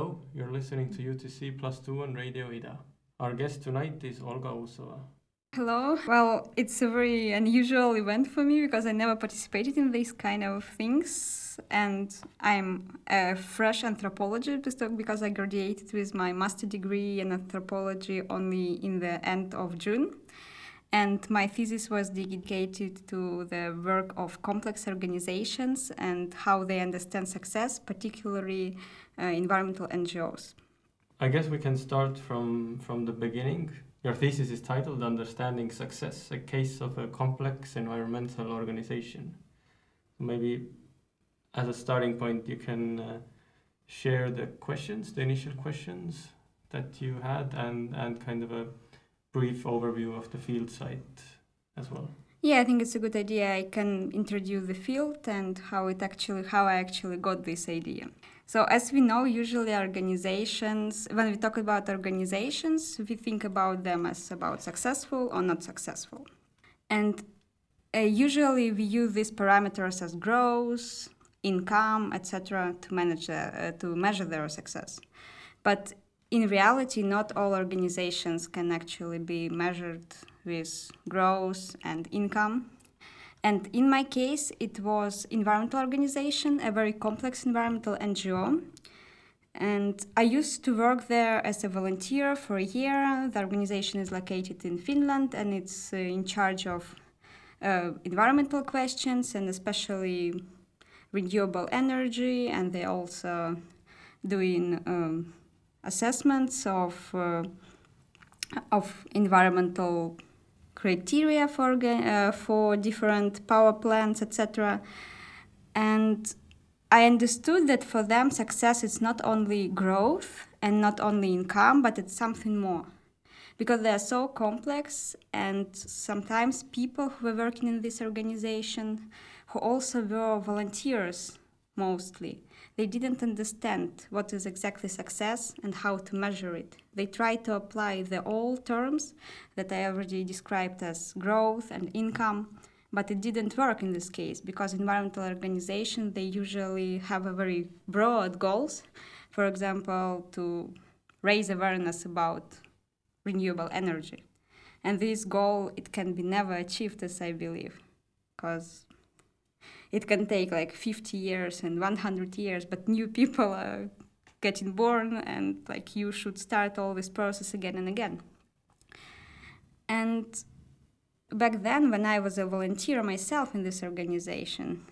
Hello, you're listening to UTC Plus 2 on Radio Ida. Our guest tonight is Olga Usova. Hello. Well, it's a very unusual event for me because I never participated in these kind of things. And I'm a fresh anthropologist because I graduated with my master degree in anthropology only in the end of June. And my thesis was dedicated to the work of complex organizations and how they understand success, particularly environmental NGOs. I guess we can start from, from the beginning. Your thesis is titled Understanding Success, a case of a complex environmental organization. Maybe as a starting point, you can uh, share the questions, the initial questions that you had, and, and kind of a brief overview of the field site as well. Yeah, I think it's a good idea. I can introduce the field and how it actually how I actually got this idea. So as we know, usually organizations when we talk about organizations, we think about them as about successful or not successful. And uh, usually we use these parameters as growth, income, etc. to manage uh, to measure their success. But in reality, not all organizations can actually be measured with growth and income. And in my case, it was environmental organization, a very complex environmental NGO. And I used to work there as a volunteer for a year. The organization is located in Finland and it's uh, in charge of uh, environmental questions and especially renewable energy. And they also doing um, assessments of uh, of environmental criteria for uh, for different power plants, etc. And I understood that for them, success is not only growth and not only income, but it's something more. Because they are so complex, and sometimes people who were working in this organization, who also were volunteers mostly, they didn't understand what is exactly success and how to measure it. They tried to apply the old terms that I already described as growth and income, but it didn't work in this case because environmental organizations they usually have a very broad goals. For example, to raise awareness about renewable energy. And this goal it can be never achieved as I believe because it can take like 50 years and 100 years but new people are getting born and like you should start all this process again and again. And back then when i was a volunteer myself in this organization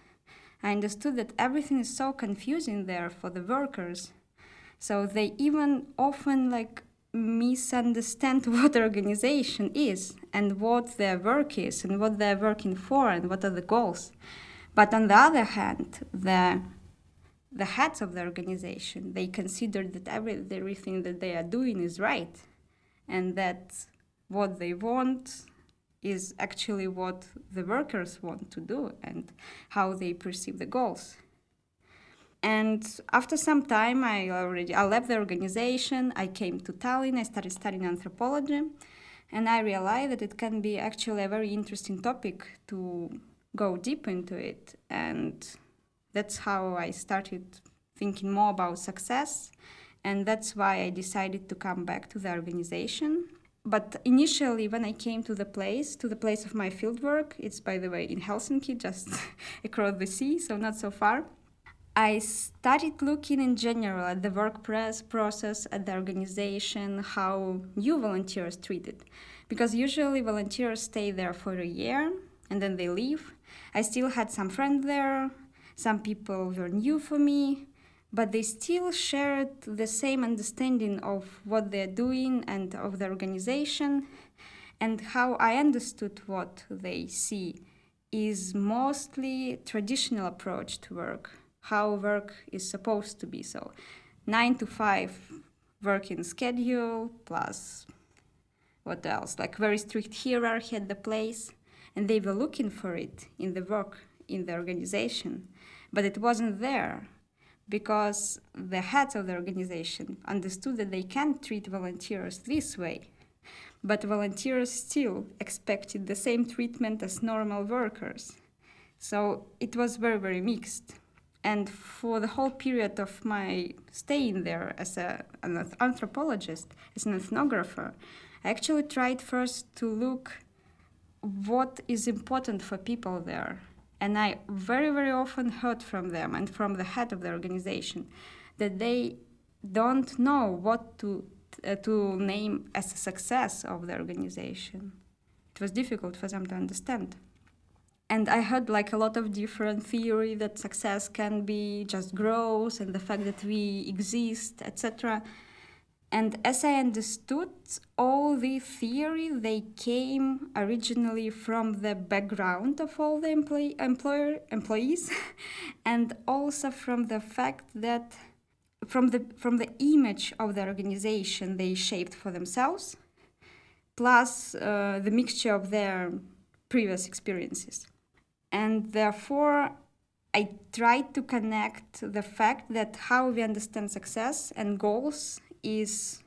i understood that everything is so confusing there for the workers. So they even often like misunderstand what organization is and what their work is and what they're working for and what are the goals but on the other hand, the the heads of the organization they consider that every, everything that they are doing is right, and that what they want is actually what the workers want to do and how they perceive the goals. And after some time, I already I left the organization. I came to Tallinn. I started studying anthropology, and I realized that it can be actually a very interesting topic to go deep into it. And that's how I started thinking more about success. And that's why I decided to come back to the organization. But initially, when I came to the place, to the place of my fieldwork, it's by the way in Helsinki, just across the sea, so not so far. I started looking in general at the work press process, at the organization, how new volunteers treated. Because usually volunteers stay there for a year and then they leave. I still had some friends there, some people were new for me, but they still shared the same understanding of what they're doing and of the organization. And how I understood what they see is mostly traditional approach to work, how work is supposed to be. So, nine to five working schedule plus what else? Like very strict hierarchy at the place and they were looking for it in the work in the organization, but it wasn't there because the heads of the organization understood that they can't treat volunteers this way. But volunteers still expected the same treatment as normal workers. So it was very, very mixed. And for the whole period of my stay in there as a, an anthropologist, as an ethnographer, I actually tried first to look what is important for people there. And I very, very often heard from them and from the head of the organization that they don't know what to, uh, to name as a success of the organization. It was difficult for them to understand. And I heard like a lot of different theory that success can be just growth and the fact that we exist, etc. And as I understood, all the theory they came originally from the background of all the employee, employer employees, and also from the fact that from the from the image of the organization they shaped for themselves, plus uh, the mixture of their previous experiences, and therefore I tried to connect the fact that how we understand success and goals is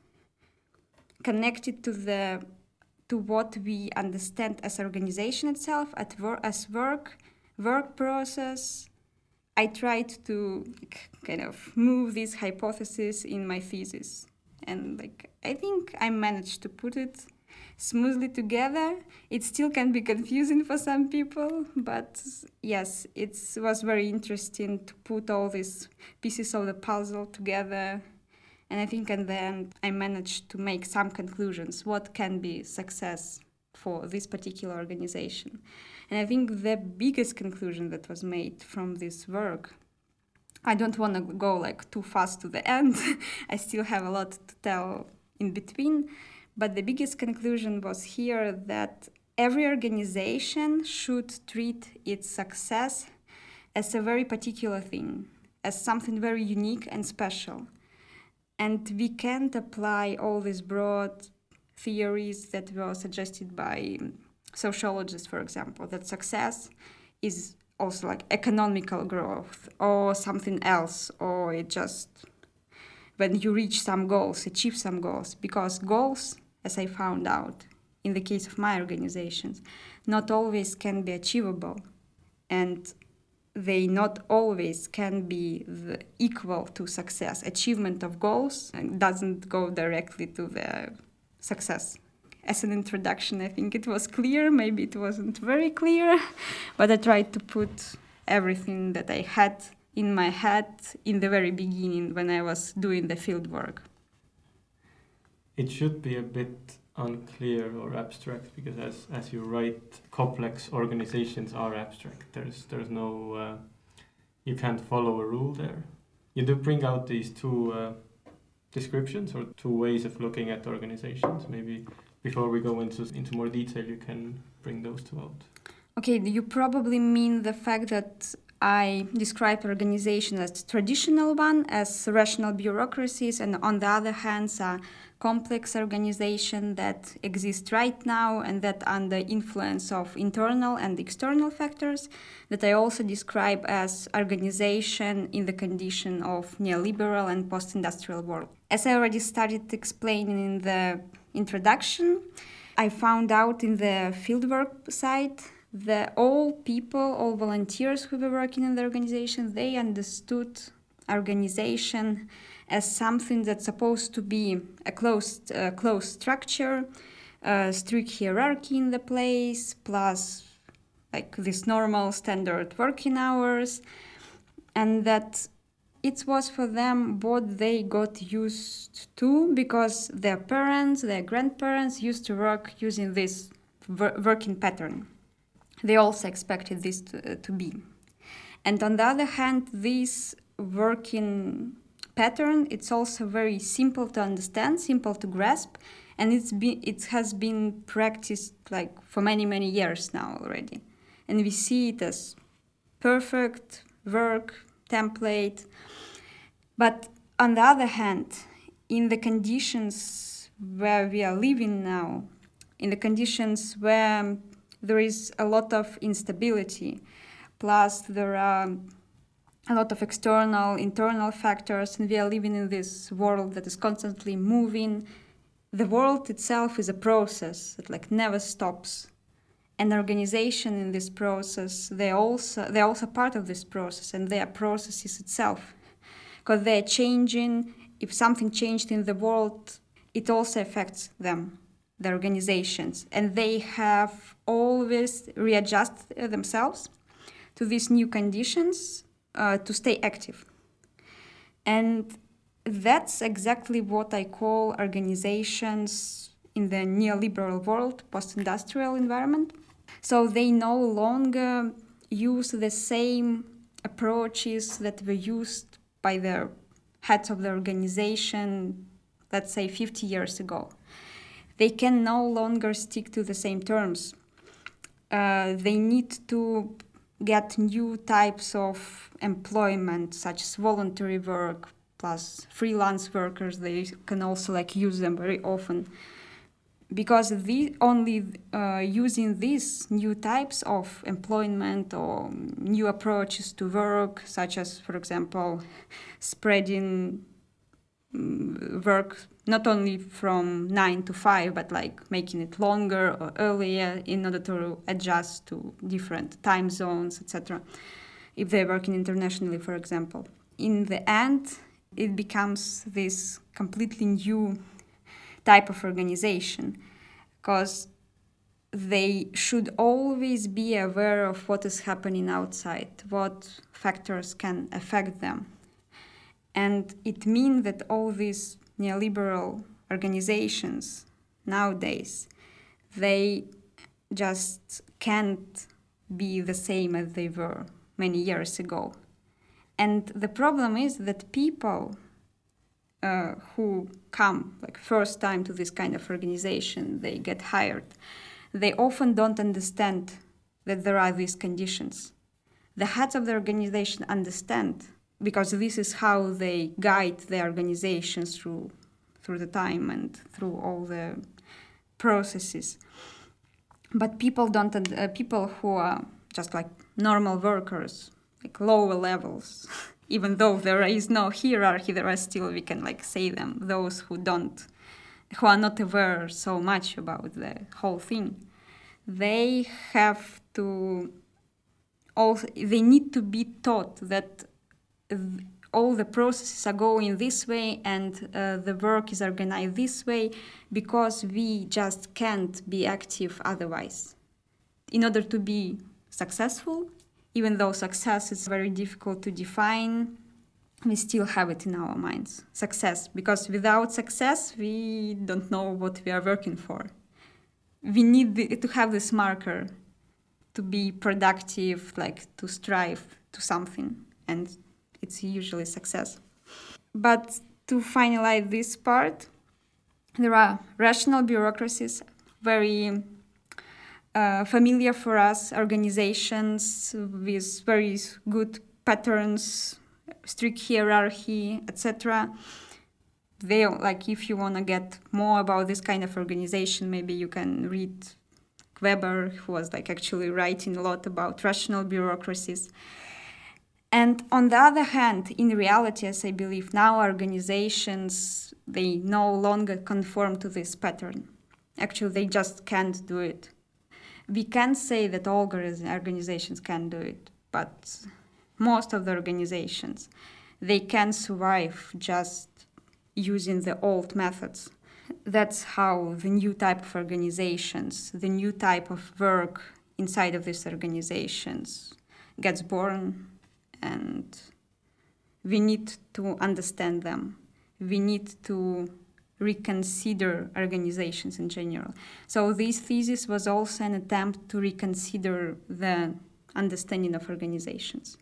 connected to the to what we understand as organization itself at work as work work process. I tried to kind of move this hypothesis in my thesis. And like i think i managed to put it smoothly together. It still can be confusing for some people but yes it was very interesting to put all these pieces of the puzzle together and I think in the end, I managed to make some conclusions what can be success for this particular organization. And I think the biggest conclusion that was made from this work I don't want to go like too fast to the end. I still have a lot to tell in between, but the biggest conclusion was here that every organization should treat its success as a very particular thing, as something very unique and special and we can't apply all these broad theories that were suggested by um, sociologists, for example, that success is also like economical growth or something else, or it just when you reach some goals, achieve some goals, because goals, as I found out in the case of my organizations, not always can be achievable. And they not always can be equal to success. Achievement of goals uh, doesn't go directly to the success. As an introduction, I think it was clear. Maybe it wasn't very clear, but I tried to put everything that I had in my head in the very beginning when I was doing the field work. It should be a bit unclear or abstract because as as you write complex organizations are abstract. There's there's no uh, you can't follow a rule there. You do bring out these two uh, descriptions or two ways of looking at organizations. Maybe before we go into into more detail you can bring those two out. Okay you probably mean the fact that I describe organization as traditional one, as rational bureaucracies, and on the other hand, a complex organization that exists right now and that under influence of internal and external factors that I also describe as organization in the condition of neoliberal and post-industrial world. As I already started explaining in the introduction, I found out in the fieldwork side the all people, all volunteers who were working in the organization, they understood organization as something that's supposed to be a closed, uh, closed structure, a strict hierarchy in the place, plus like this normal standard working hours, and that it was for them what they got used to because their parents, their grandparents used to work using this working pattern they also expected this to, uh, to be. And on the other hand, this working pattern it's also very simple to understand, simple to grasp, and it's been it has been practiced like for many many years now already, and we see it as perfect work template. But on the other hand, in the conditions where we are living now, in the conditions where there is a lot of instability. Plus, there are a lot of external, internal factors, and we are living in this world that is constantly moving. The world itself is a process that like never stops, an organization in this process they also they're also part of this process and their process is itself because they're changing if something changed in the world it also affects them the organizations and they have always readjust themselves to these new conditions uh, to stay active and that's exactly what i call organizations in the neoliberal world post-industrial environment so they no longer use the same approaches that were used by the heads of the organization, let's say 50 years ago. They can no longer stick to the same terms. Uh, they need to get new types of employment, such as voluntary work plus freelance workers. They can also like use them very often because the, only uh, using these new types of employment or new approaches to work, such as, for example, spreading Mm, work not only from nine to five, but like making it longer or earlier in order to adjust to different time zones, etc. If they're working internationally, for example, in the end, it becomes this completely new type of organization because they should always be aware of what is happening outside, what factors can affect them. And it means that all these neoliberal organizations nowadays, they just can't be the same as they were many years ago. And the problem is that people uh, who come like first time to this kind of organization they get hired they often don't understand that there are these conditions the heads of the organization understand because this is how they guide the organizations through through the time and through all the processes but people don't uh, people who are just like normal workers like lower levels even though there is no hierarchy, there are still we can like say them. Those who don't, who are not aware so much about the whole thing, they have to. Also, they need to be taught that all the processes are going this way and uh, the work is organized this way because we just can't be active otherwise. In order to be successful, even though success is very difficult to define, we still have it in our minds. Success, because without success, we don't know what we are working for. We need the, to have this marker to be productive, like to strive to something, and it's usually success. But to finalize this part, there are rational bureaucracies, very uh, familiar for us organizations with very good patterns, strict hierarchy, etc. They like if you want to get more about this kind of organization, maybe you can read Weber, who was like actually writing a lot about rational bureaucracies. And on the other hand, in reality, as I believe now, organizations they no longer conform to this pattern. Actually, they just can't do it we can say that all organizations can do it, but most of the organizations they can survive just using the old methods. That's how the new type of organizations, the new type of work inside of these organizations gets born, and we need to understand them. We need to reconsider organizations in general. So this thesis was also an attempt to reconsider the understanding of organizations.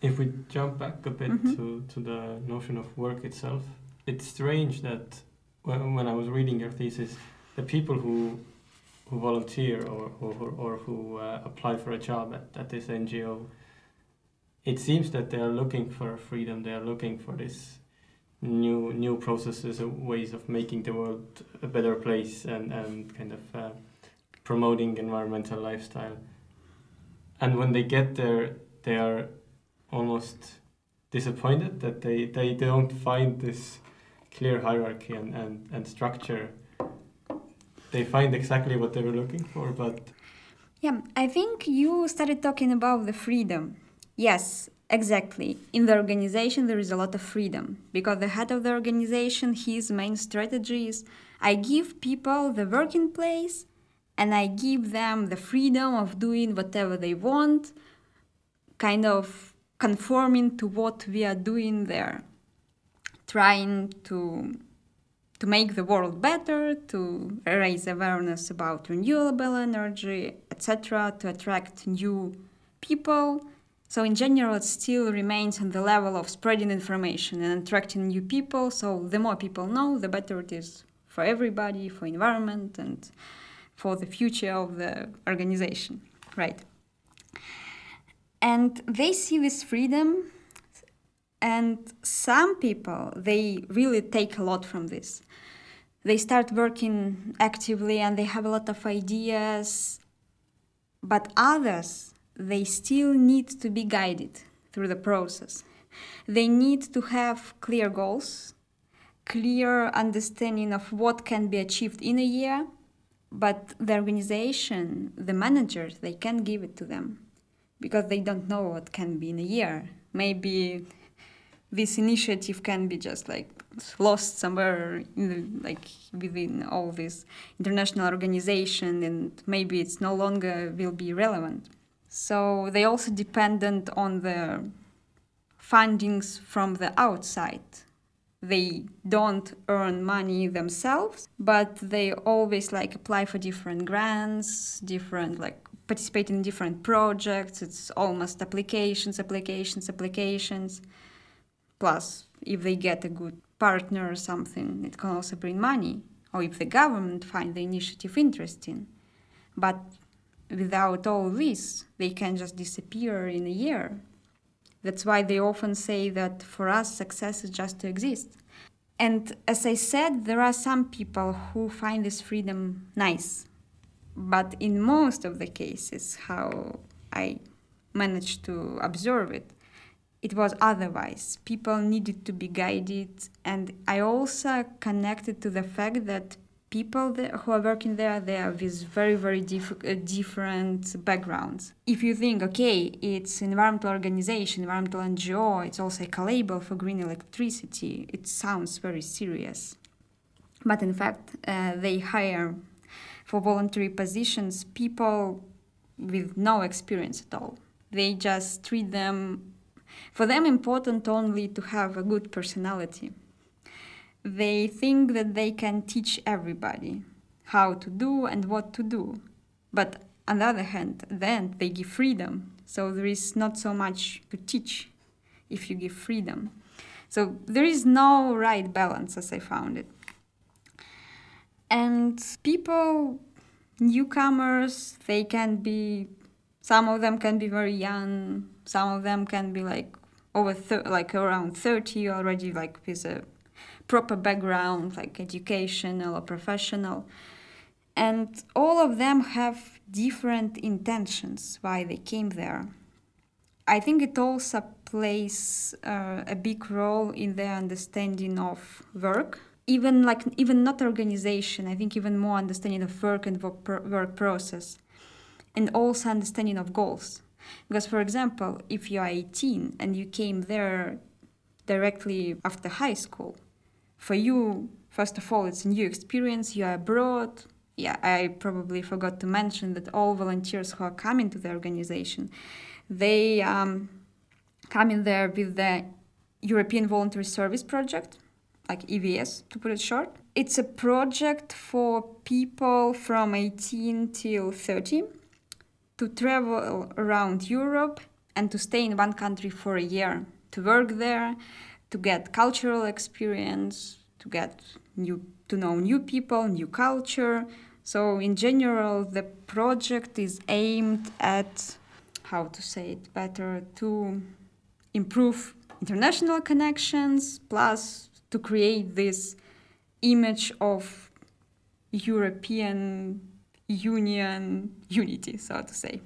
If we jump back a bit mm-hmm. to, to the notion of work itself, it's strange that when, when I was reading your thesis, the people who who volunteer or, or, or who uh, apply for a job at, at this NGO, it seems that they are looking for freedom, they are looking for this new new processes ways of making the world a better place and, and kind of uh, promoting environmental lifestyle. And when they get there, they are almost disappointed that they, they don't find this clear hierarchy and, and, and structure. They find exactly what they were looking for, but Yeah, I think you started talking about the freedom. Yes, exactly. In the organization, there is a lot of freedom because the head of the organization, his main strategy is I give people the working place and I give them the freedom of doing whatever they want, kind of conforming to what we are doing there, trying to to make the world better, to raise awareness about renewable energy, etc., to attract new people. So in general, it still remains on the level of spreading information and attracting new people. So the more people know, the better it is for everybody, for environment, and for the future of the organization, right? And they see this freedom, and some people they really take a lot from this. They start working actively and they have a lot of ideas, but others they still need to be guided through the process. They need to have clear goals, clear understanding of what can be achieved in a year, but the organization, the managers, they can't give it to them because they don't know what can be in a year. Maybe this initiative can be just like lost somewhere in the, like within all this international organization and maybe it's no longer will be relevant so they also dependent on the fundings from the outside. They don't earn money themselves but they always like apply for different grants different like participate in different projects. It's almost applications applications applications. Plus if they get a good partner or something it can also bring money. Or if the government find the initiative interesting. But without all this they can just disappear in a year that's why they often say that for us, success is just to exist. And as I said, there are some people who find this freedom nice. But in most of the cases, how I managed to observe it, it was otherwise. People needed to be guided. And I also connected to the fact that people who are working there they are with very very diff- uh, different backgrounds. If you think okay it's environmental organization environmental ngo it's also a label for green electricity it sounds very serious. But in fact uh, they hire for voluntary positions people with no experience at all. They just treat them for them important only to have a good personality they think that they can teach everybody how to do and what to do. But on the other hand, then they give freedom. So there is not so much to teach if you give freedom. So there is no right balance as I found it. And people, newcomers, they can be, some of them can be very young, some of them can be like over, like around 30 already, like with a proper background, like educational or professional. And all of them have different intentions why they came there. I think it also plays uh, a big role in their understanding of work. Even like even not organization, I think even more understanding of work and work process, and also understanding of goals. Because, for example, if you are 18 and you came there directly after high school, for you, first of all, it's a new experience. You are abroad. Yeah, I probably forgot to mention that all volunteers who are coming to the organization, they um, come in there with the European Voluntary Service Project, like EVS to put it short. It's a project for people from 18 till 30 to travel around Europe and to stay in one country for a year, to work there, to get cultural experience, to get new to know new people, new culture. So in general, the project is aimed at how to say it better to improve international connections plus to create this image of European Union unity, so to say.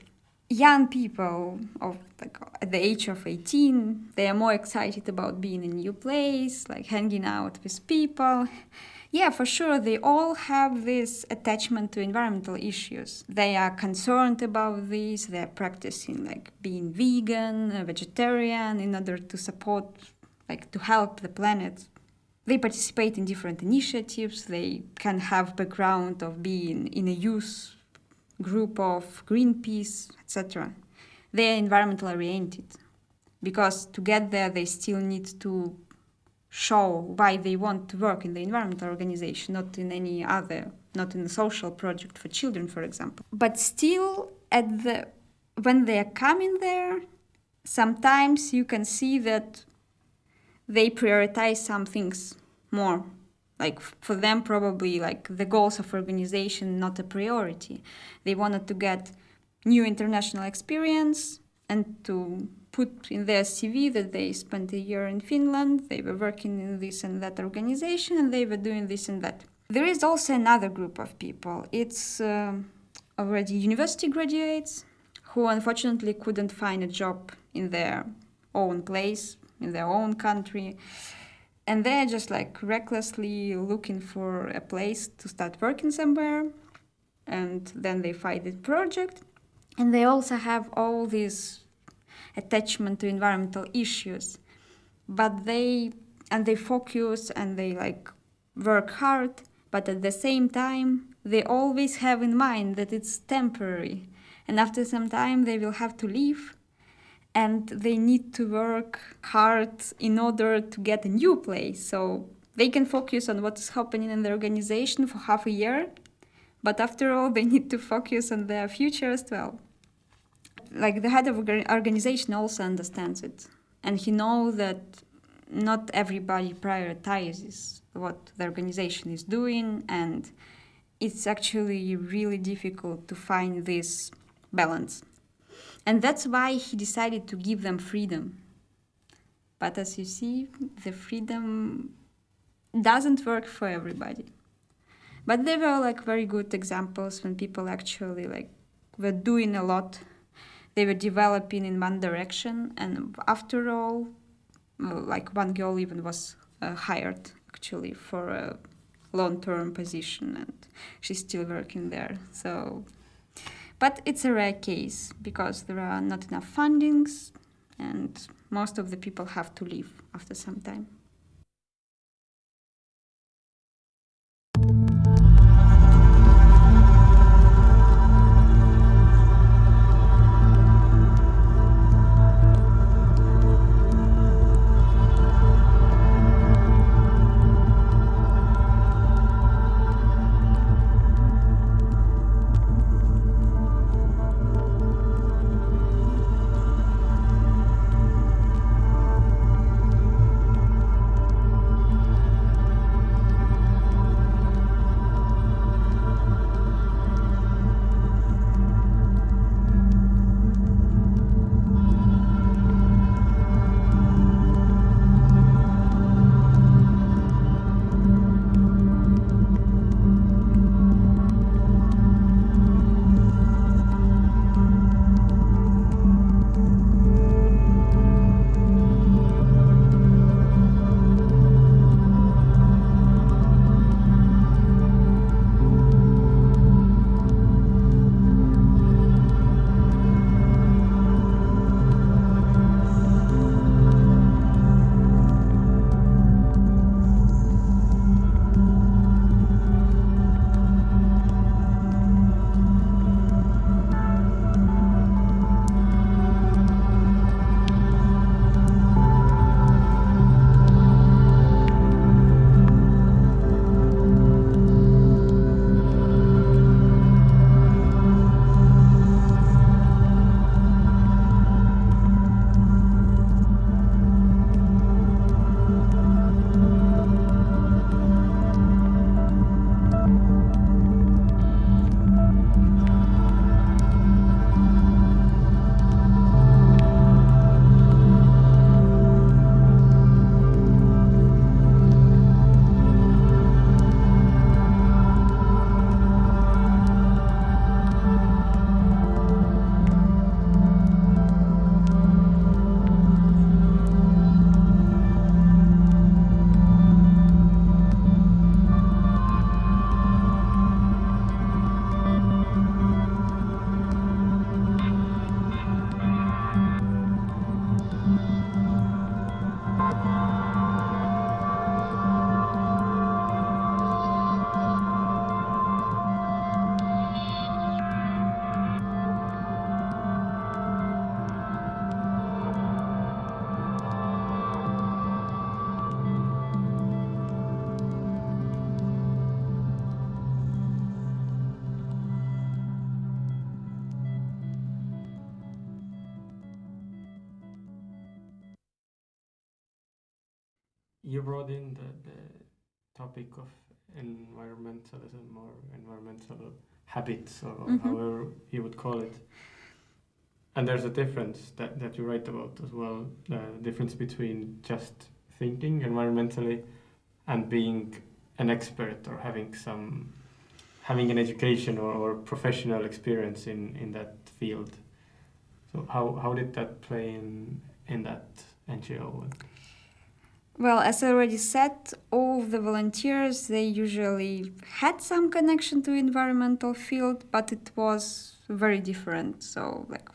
Young people of like at the age of 18 they are more excited about being in a new place like hanging out with people. Yeah for sure they all have this attachment to environmental issues. They are concerned about this they're practicing like being vegan vegetarian in order to support like to help the planet. They participate in different initiatives they can have background of being in a youth group of Greenpeace, etc. They are environmental oriented because to get there they still need to show why they want to work in the environmental organization, not in any other, not in a social project for children, for example. But still, at the when they are coming there, sometimes you can see that they prioritize some things more like for them probably like the goals of organization not a priority. They wanted to get new international experience and to put in their cv that they spent a year in finland they were working in this and that organization and they were doing this and that. There is also another group of people. It's uh, already university graduates who unfortunately couldn't find a job in their own place in their own country and they're just like recklessly looking for a place to start working somewhere. And then they find the project. And they also have all this attachment to environmental issues. But they and they focus and they like work hard. But at the same time they always have in mind that it's temporary. And after some time they will have to leave and they need to work hard in order to get a new place. So they can focus on what is happening in the organization for half a year, but after all, they need to focus on their future as well. Like the head of organization also understands it, and he knows that not everybody prioritizes what the organization is doing, and it's actually really difficult to find this balance. And that's why he decided to give them freedom. But as you see, the freedom doesn't work for everybody. But there were like very good examples when people actually like were doing a lot. They were developing in one direction, and after all, like one girl even was uh, hired actually for a long-term position, and she's still working there. So but it's a rare case because there are not enough fundings and most of the people have to leave after some time. You brought in the, the topic of environmentalism or environmental habits or, or Mhm. however you would call it. And there's a difference that, that you write about as well, the difference between just thinking environmentally and being an expert or having some having an education or, or professional experience in, in that field. So how, how did that play in in that NGO? Well, as I already said, all the volunteers they usually had some connection to environmental field, but it was very different. So like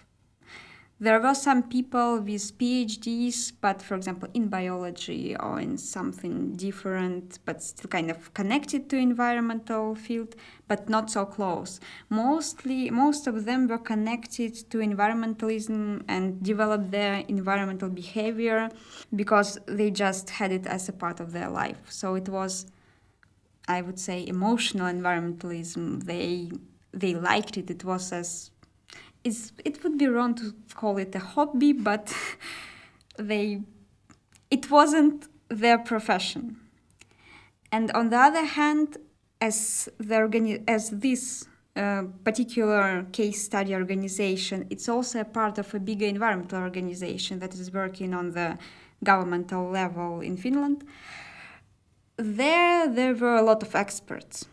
there were some people with PhDs, but for example in biology or in something different, but still kind of connected to environmental field, but not so close. Mostly, most of them were connected to environmentalism and developed their environmental behavior because they just had it as a part of their life. So it was, I would say, emotional environmentalism. They they liked it. It was as it's, it would be wrong to call it a hobby, but they it wasn't their profession. And on the other hand, as the organi- as this uh, particular case study organization, it's also a part of a bigger environmental organization that is working on the governmental level in Finland. There, there were a lot of experts.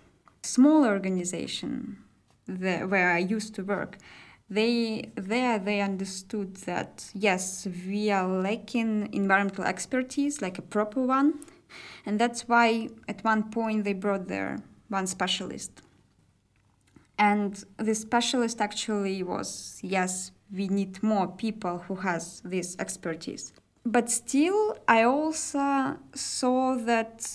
Small organization the, where I used to work, they there they understood that yes, we are lacking environmental expertise, like a proper one, and that's why at one point they brought there one specialist. And the specialist actually was yes, we need more people who has this expertise. But still, I also saw that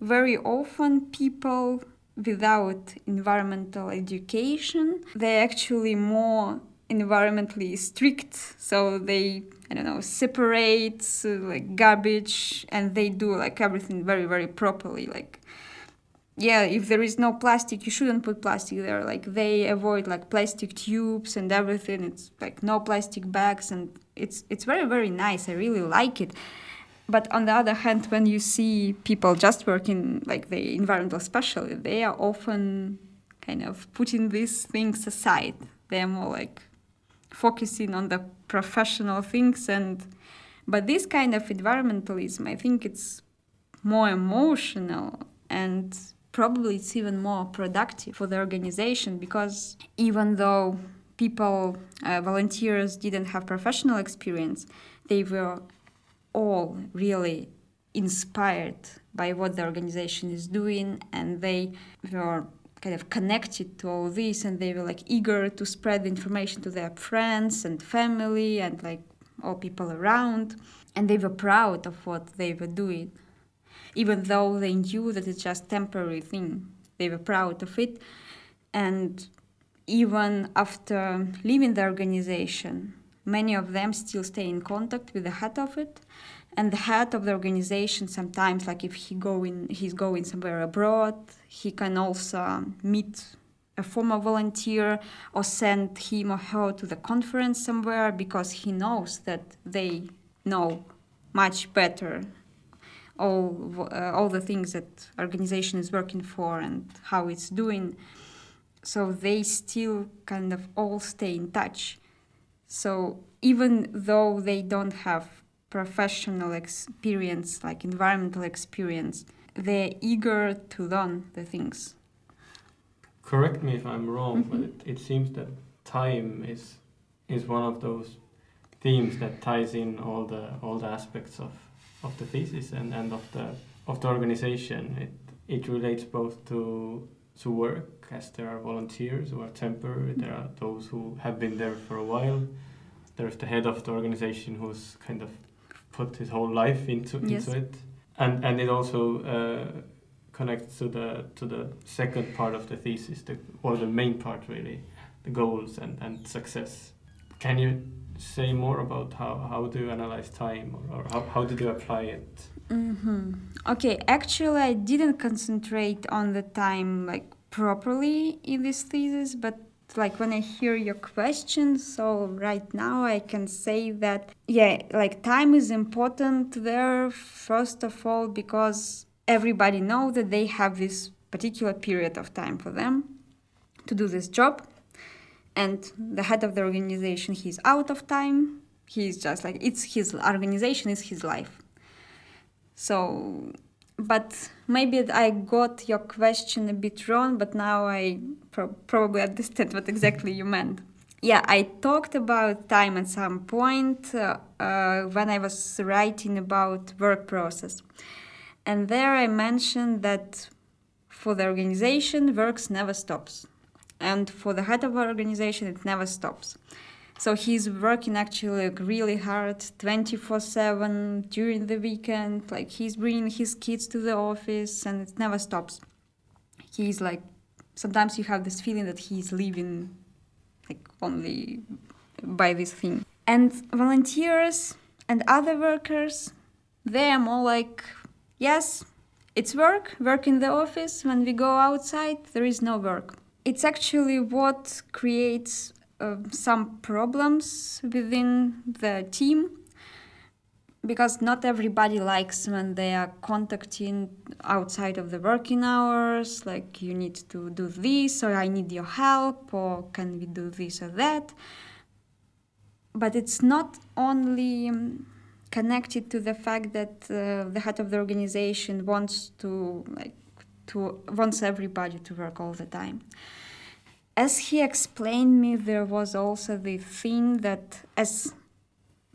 very often people without environmental education. They're actually more environmentally strict so they i don't know separate uh, like garbage and they do like everything very very properly like yeah if there is no plastic you shouldn't put plastic there. Like they avoid like plastic tubes and everything. It's like no plastic bags and it's it's very very nice. I really like it but on the other hand when you see people just working like the environmental specialist they are often kind of putting these things aside. They're more like focusing on the professional things and but this kind of environmentalism i think it's more emotional and probably it's even more productive for the organization because even though people uh, volunteers didn't have professional experience they were all really inspired by what the organization is doing and they were kind of connected to all this and they were like eager to spread the information to their friends and family and like all people around and they were proud of what they were doing. Even though they knew that it's just temporary thing they were proud of it. And even after leaving the organization many of them still stay in contact with the head of it. And the head of the organization sometimes like if he going he's going somewhere abroad he can also meet a former volunteer or send him or her to the conference somewhere because he knows that they know much better all uh, all the things that organization is working for and how it's doing. So they still kind of all stay in touch so even though they don't have professional experience, like environmental experience, they're eager to learn the things. Correct me if I'm wrong, Mhm. but it, it seems that time is is one of those themes that ties in all the all the aspects of, of the thesis and, and of the of the organization. It it relates both to to work as there are volunteers who are temporary, there are those who have been there for a while. There's the head of the organization who's kind of put his whole life into Yes. into it, and and it also uh, connects to the to the second part of the thesis, the or the main part really, the goals and and success. Can you say more about how how do you analyze time or, or how how did you apply it? Hmm Okay, actually, I didn't concentrate on the time like properly in this thesis, but like when I hear your question, so right now I can say that yeah, like time is important there first of all because everybody know that they have this particular period of time for them to do this job and the head of the organization he's out of time he's just like it's his organization is his life so but maybe i got your question a bit wrong but now i pro- probably understand what exactly you meant. Yeah i talked about time at some point uh, uh, when i was writing about work process. And there i mentioned that for the organization works never stops. And for the head of our organization it never stops so he's working actually like really hard 24 7 during the weekend. Like he's bringing his kids to the office and it never stops. He's like sometimes you have this feeling that he's living like only by this thing. And volunteers and other workers they are more like yes it's work work in the office. When we go outside there is no work. It's actually what creates uh, some problems within the team because not everybody likes when they are contacting outside of the working hours like you need to do this or i need your help or can we do this or that but it's not only um, connected to the fact that uh, the head of the organization wants to like to wants everybody to work all the time. As he explained me, there was also the thing that as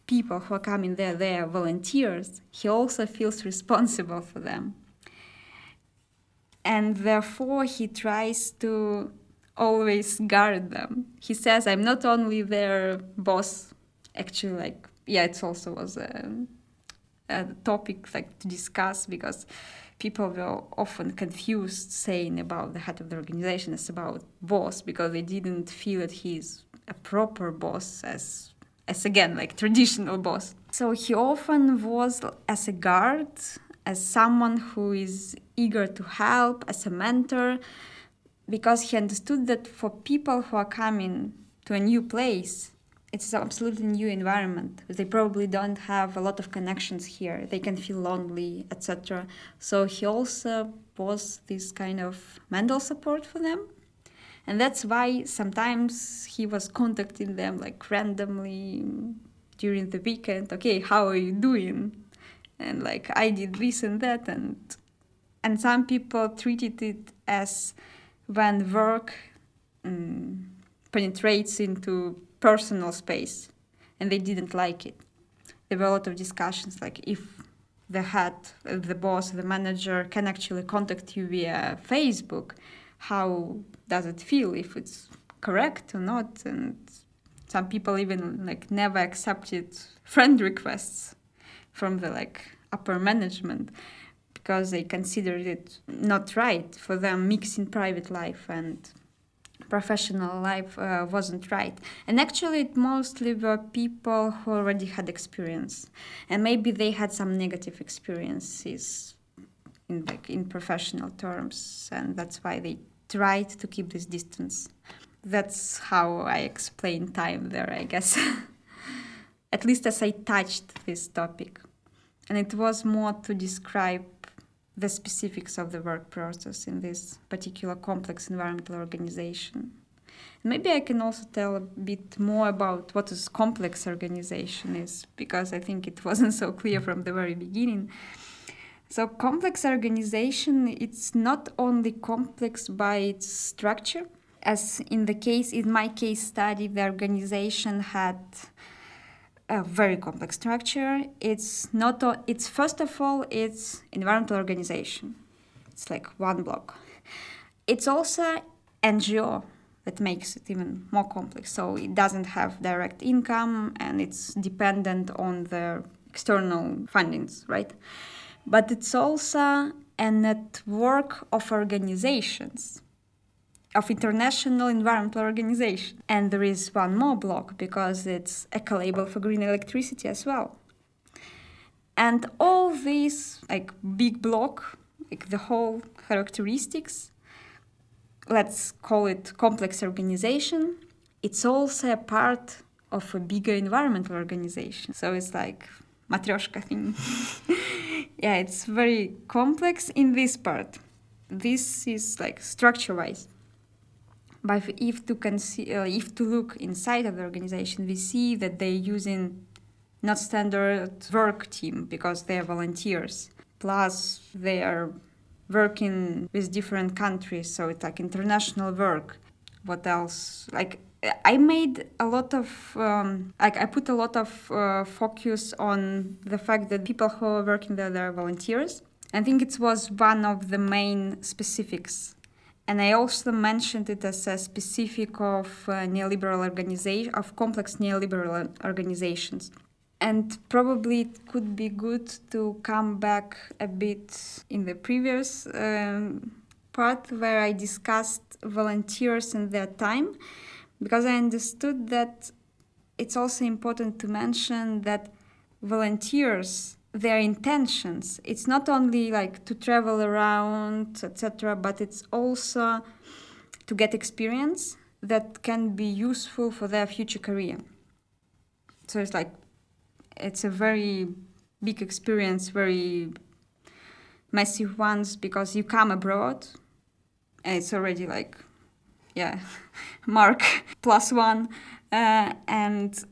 people who are coming there, they are volunteers. He also feels responsible for them, and therefore he tries to always guard them. He says, "I'm not only their boss, actually, like yeah, it also was a, a topic like to discuss because." People were often confused saying about the head of the organization as about boss because they didn't feel that he's a proper boss as as again like traditional boss. So he often was as a guard as someone who is eager to help as a mentor because he understood that for people who are coming to a new place it's an absolutely new environment. They probably don't have a lot of connections here. They can feel lonely, etc. So he also was this kind of mental support for them. And that's why sometimes he was contacting them like randomly during the weekend. Okay, how are you doing? And like I did this and that and and some people treated it as when work um, penetrates into personal space and they didn't like it. There were a lot of discussions like if the head the boss the manager can actually contact you via facebook how does it feel? If it's correct or not? And some people even like never accepted friend requests from the like upper management because they considered it not right for them mixing private life and professional life uh, wasn't right. And actually, it mostly were people who already had experience, and maybe they had some negative experiences in like in professional terms, and that's why they tried to keep this distance. That's how I explain time there, I guess. At least as I touched this topic. And it was more to describe the specifics of the work process in this particular complex environmental organization. Maybe I can also tell a bit more about what is complex organization is because I think it wasn't so clear from the very beginning. So complex organization it's not only complex by its structure as in the case in my case study the organization had a very complex structure. It's not. It's first of all, it's environmental organization. It's like one block. It's also NGO that makes it even more complex. So it doesn't have direct income and it's dependent on the external fundings, right? But it's also a network of organizations of International Environmental Organization. And there is one more block because it's Ecolabel for green electricity as well. And all these like big block, like the whole characteristics, let's call it complex organization, it's also a part of a bigger environmental organization. So it's like matryoshka thing. yeah, it's very complex in this part. This is like structure wise. But if to consider, uh, if to look inside of the organization, we see that they're using not standard work team because they are volunteers. Plus, they are working with different countries, so it's like international work. What else? Like I made a lot of um, like I put a lot of uh, focus on the fact that people who are working there are volunteers. I think it was one of the main specifics, and I also mentioned it as a specific of uh, neoliberal organization of complex neoliberal organizations. And probably it could be good to come back a bit in the previous um, part where I discussed volunteers and their time because I understood that it's also important to mention that volunteers their intentions. It's not only like to travel around etc but it's also to get experience that can be useful for their future career. So it's like it's a very big experience very massive ones because you come abroad and it's already like yeah, mark plus one, uh, and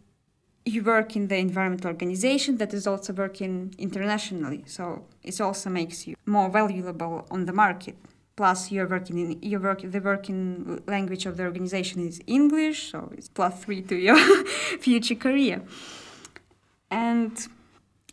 you work in the environmental organization that is also working internationally. So it also makes you more valuable on the market. Plus, you're working in you work the working language of the organization is English, so it's plus three to your future career. And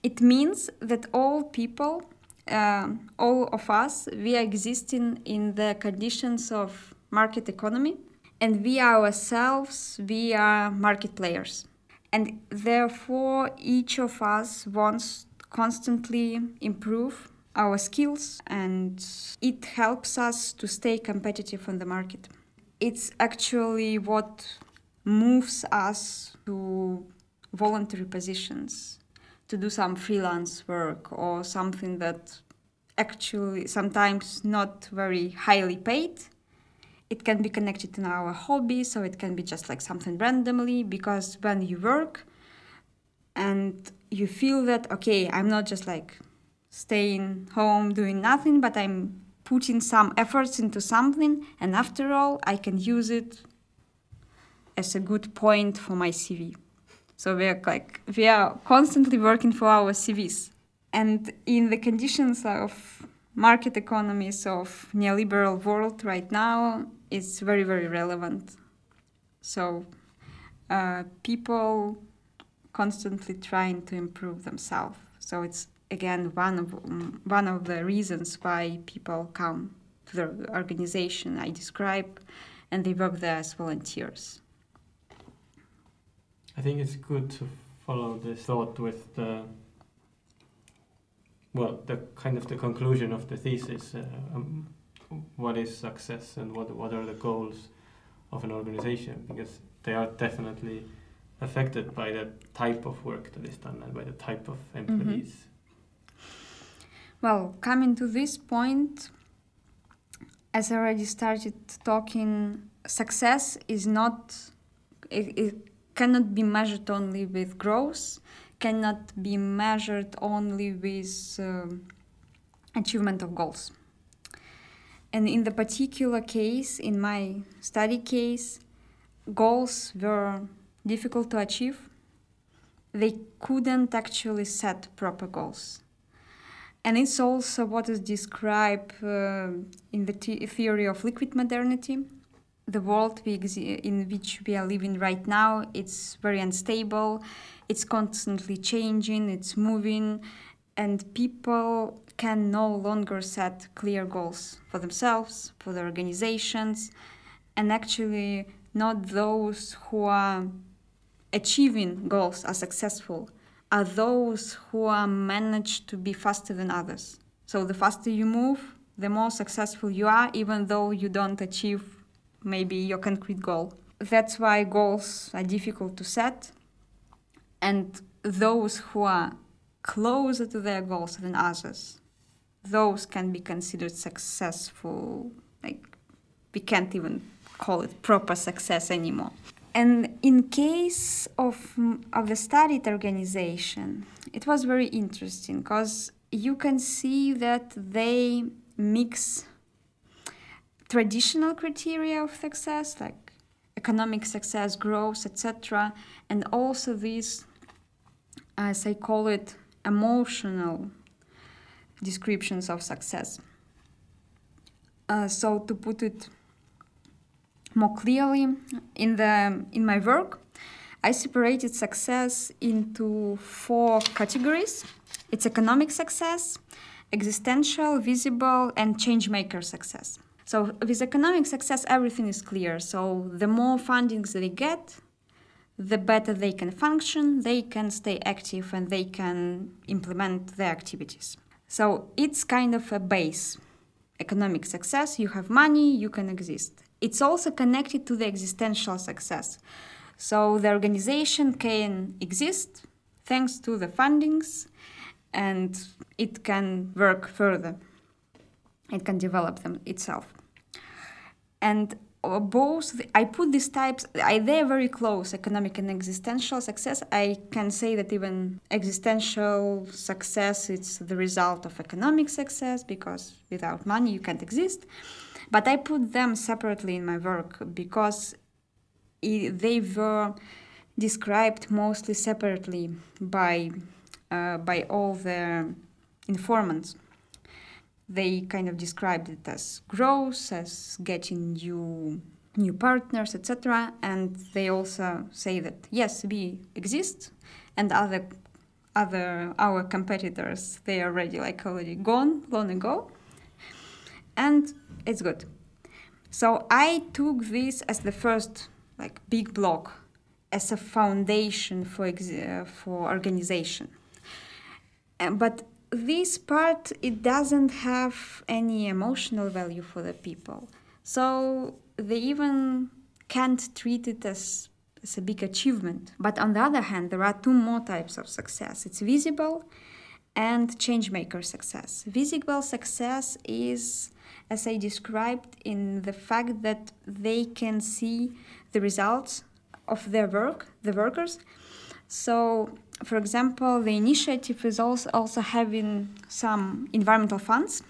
it means that all people, uh, all of us, we are existing in the conditions of market economy and we ourselves we are market players and therefore each of us wants constantly improve our skills and it helps us to stay competitive on the market. It's actually what moves us to voluntary positions to do some freelance work or something that actually sometimes not very highly paid it can be connected to our hobby so it can be just like something randomly because when you work and you feel that okay i'm not just like staying home doing nothing but i'm putting some efforts into something and after all i can use it as a good point for my cv so we're like we are constantly working for our cvs and in the conditions of market economies of neoliberal world right now is very very relevant. So uh, people constantly trying to improve themselves. So it's again one of um, one of the reasons why people come to the organization i describe and they work there as volunteers. I think it's good to follow this thought with the well, the kind of the conclusion of the thesis. Uh, um, what is success and what what are the goals of an organization? Because they are definitely affected by the type of work that is done and by the type of mm-hmm. employees. Mm-hmm. Well, coming to this point, as I already started talking, success is not. It, it cannot be measured only with growth cannot be measured only with uh, achievement of goals. And in the particular case, in my study case, goals were difficult to achieve. They couldn't actually set proper goals. And it's also what is described uh, in the theory of liquid modernity. The world we in which we are living right now, it's very unstable it's constantly changing, it's moving, and people can no longer set clear goals for themselves, for their organizations, and actually, not those who are achieving goals are successful, are those who are managed to be faster than others. So, the faster you move, the more successful you are, even though you don't achieve maybe your concrete goal. That's why goals are difficult to set and those who are closer to their goals than others those can be considered successful like we can't even call it proper success anymore. And in case of, of the studied organization, it was very interesting because you can see that they mix traditional criteria of success like economic success, growth, etc., and also these, as I call it, emotional descriptions of success. Uh, so to put it more clearly in the in my work i separated success into four categories. It's economic success existential visible and change maker success. So with economic success everything is clear. So the more fundings they get the better they can function they can stay active and they can implement their activities so it's kind of a base economic success you have money you can exist it's also connected to the existential success. So the organization can exist thanks to the fundings and it can work further. It can develop them itself. And both I put these types I, they're very close economic and existential success I can say that even existential success it's the result of economic success because without money you can't exist but I put them separately in my work because it, they were described mostly separately by uh, by all the informants. They kind of described it as growth, as getting new new partners, etc. And they also say that yes, we exist, and other other our competitors they are already like already gone long ago. And it's good. So I took this as the first like big block as a foundation for uh, for organization. Uh, but this part it doesn't have any emotional value for the people. So they even can't treat it as as a big achievement. But on the other hand, there are two more types of success. It's visible and change maker success. Visible success is as I described, in the fact that they can see the results of their work, the workers. So, for example, the initiative is also, also having some environmental funds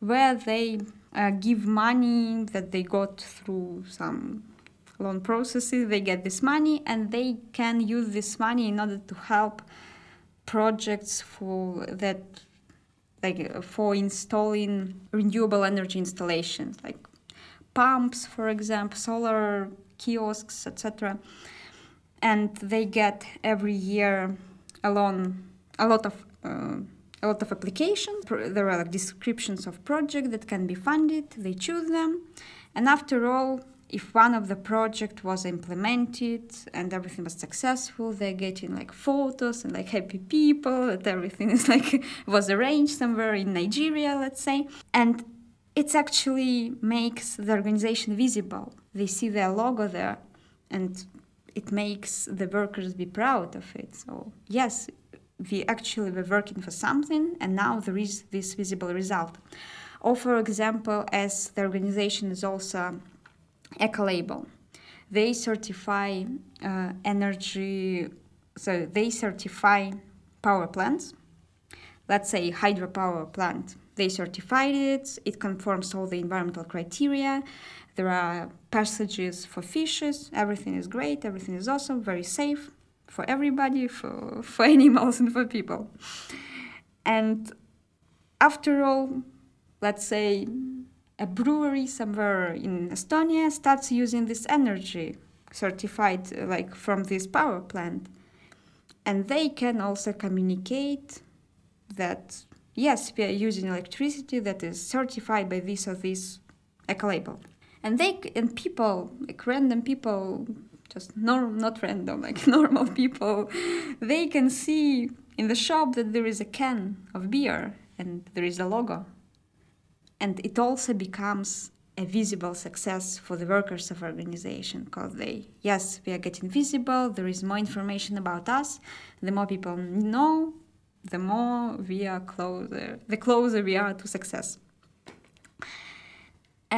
where they uh, give money that they got through some loan processes. They get this money and they can use this money in order to help projects for that like uh, for installing renewable energy installations like pumps for example solar kiosks etc and they get every year a loan a lot of uh, a lot of applications there are like descriptions of projects that can be funded. They choose them. And after all if one of the project was implemented and everything was successful they're getting like photos and like happy people that everything is like was arranged somewhere in nigeria let's say. And it actually makes the organization visible. They see their logo there and it makes the workers be proud of it so yes we actually were working for something and now there is this visible result or for example as the organization is also Ecolabel. They certify uh, energy, so they certify power plants. Let's say hydropower plant. They certified it. It conforms all the environmental criteria. There are passages for fishes. Everything is great. Everything is awesome. Very safe for everybody, for for animals and for people. And after all, let's say a brewery somewhere in Estonia starts using this energy certified uh, like from this power plant and they can also communicate that yes we are using electricity that is certified by this or this eco label and they and people like random people just norm, not random like normal people they can see in the shop that there is a can of beer and there is a logo. And it also becomes a visible success for the workers of organization because they yes we are getting visible there is more information about us the more people know the more we are closer the closer we are to success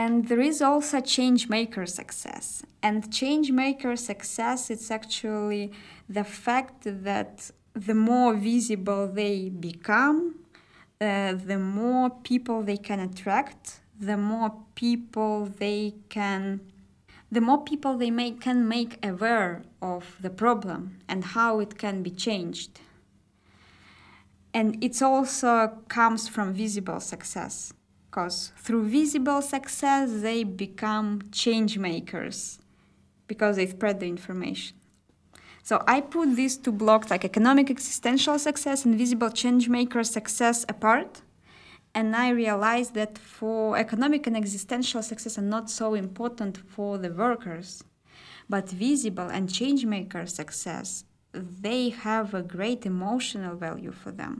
and there is also change maker success. And change maker success it's actually the fact that the more visible they become uh, the more people they can attract the more people they can the more people they make, can make aware of the problem and how it can be changed. And it also comes from visible success because through visible success they become change makers because they spread the information. So i put these two blocks like economic existential success and visible change maker success apart and i realized that for economic and existential success are not so important for the workers but visible and change maker success they have a great emotional value for them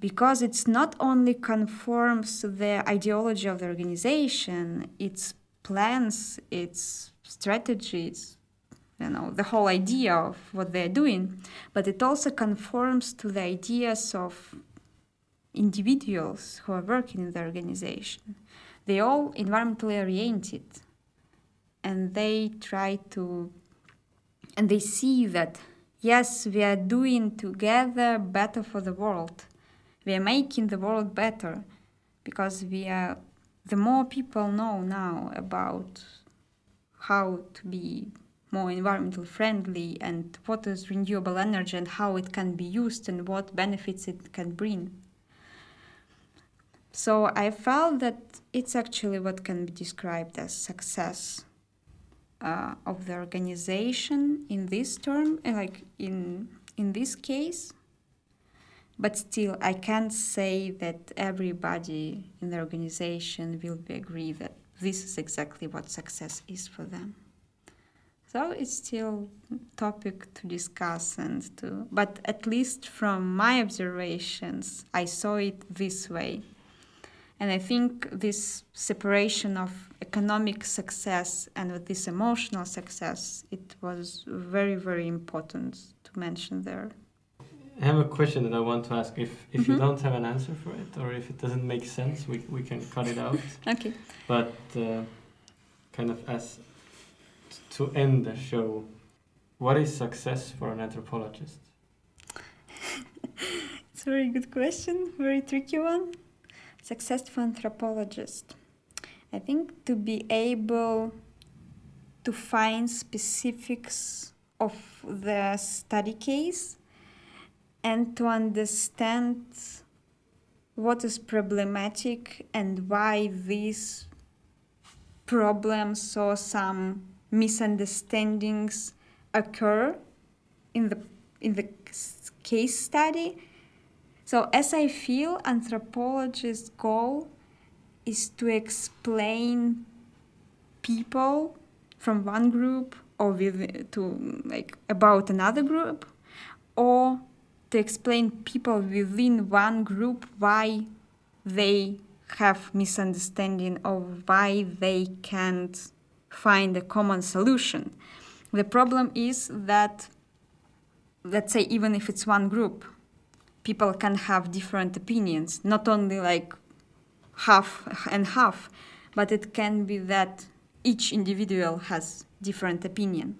because it's not only conforms to the ideology of the organization, its plans, its strategies, you know, the whole idea of what they're doing, but it also conforms to the ideas of individuals who are working in the organization. They all environmentally oriented and they try to and they see that yes, we are doing together better for the world we are making the world better because we are the more people know now about how to be more environmental friendly and what is renewable energy and how it can be used and what benefits it can bring. So I felt that it's actually what can be described as success uh, of the organization in this term, like in in this case but still i can't say that everybody in the organization will be agree that this is exactly what success is for them. So it's still topic to discuss and to but at least from my observations i saw it this way. And i think this separation of economic success and with this emotional success it was very very important to mention there I have a question that I want to ask. If if Mhm. you don't have an answer for it, or if it doesn't make sense, we we can cut it out. okay But uh, kind of as to end the show, what is success for an anthropologist? It's a very good question, very tricky one. Success for anthropologist. I think to be able to find specifics of the study case and to understand what is problematic and why these problems or some misunderstandings occur in the in the case study. So as I feel anthropologists' goal is to explain people from one group or with to like about another group or to explain people within one group why they have misunderstanding or why they can't find a common solution. The problem is that, let's say, even if it's one group, people can have different opinions, not only like half and half, but it can be that each individual has different opinion.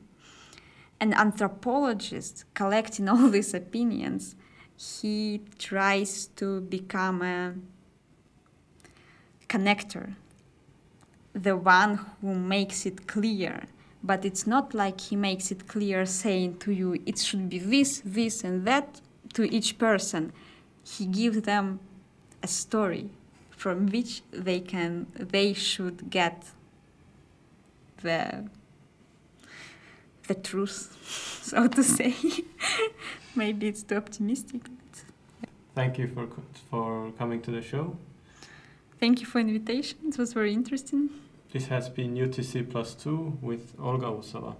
An anthropologist collecting all these opinions, he tries to become a connector, the one who makes it clear. But it's not like he makes it clear saying to you it should be this, this, and that to each person. He gives them a story from which they can they should get the the truth, so to say. Maybe it's too optimistic. but Thank you for for coming to the show. Thank you for invitation. It was very interesting. This has been UTC plus two with Olga Usova.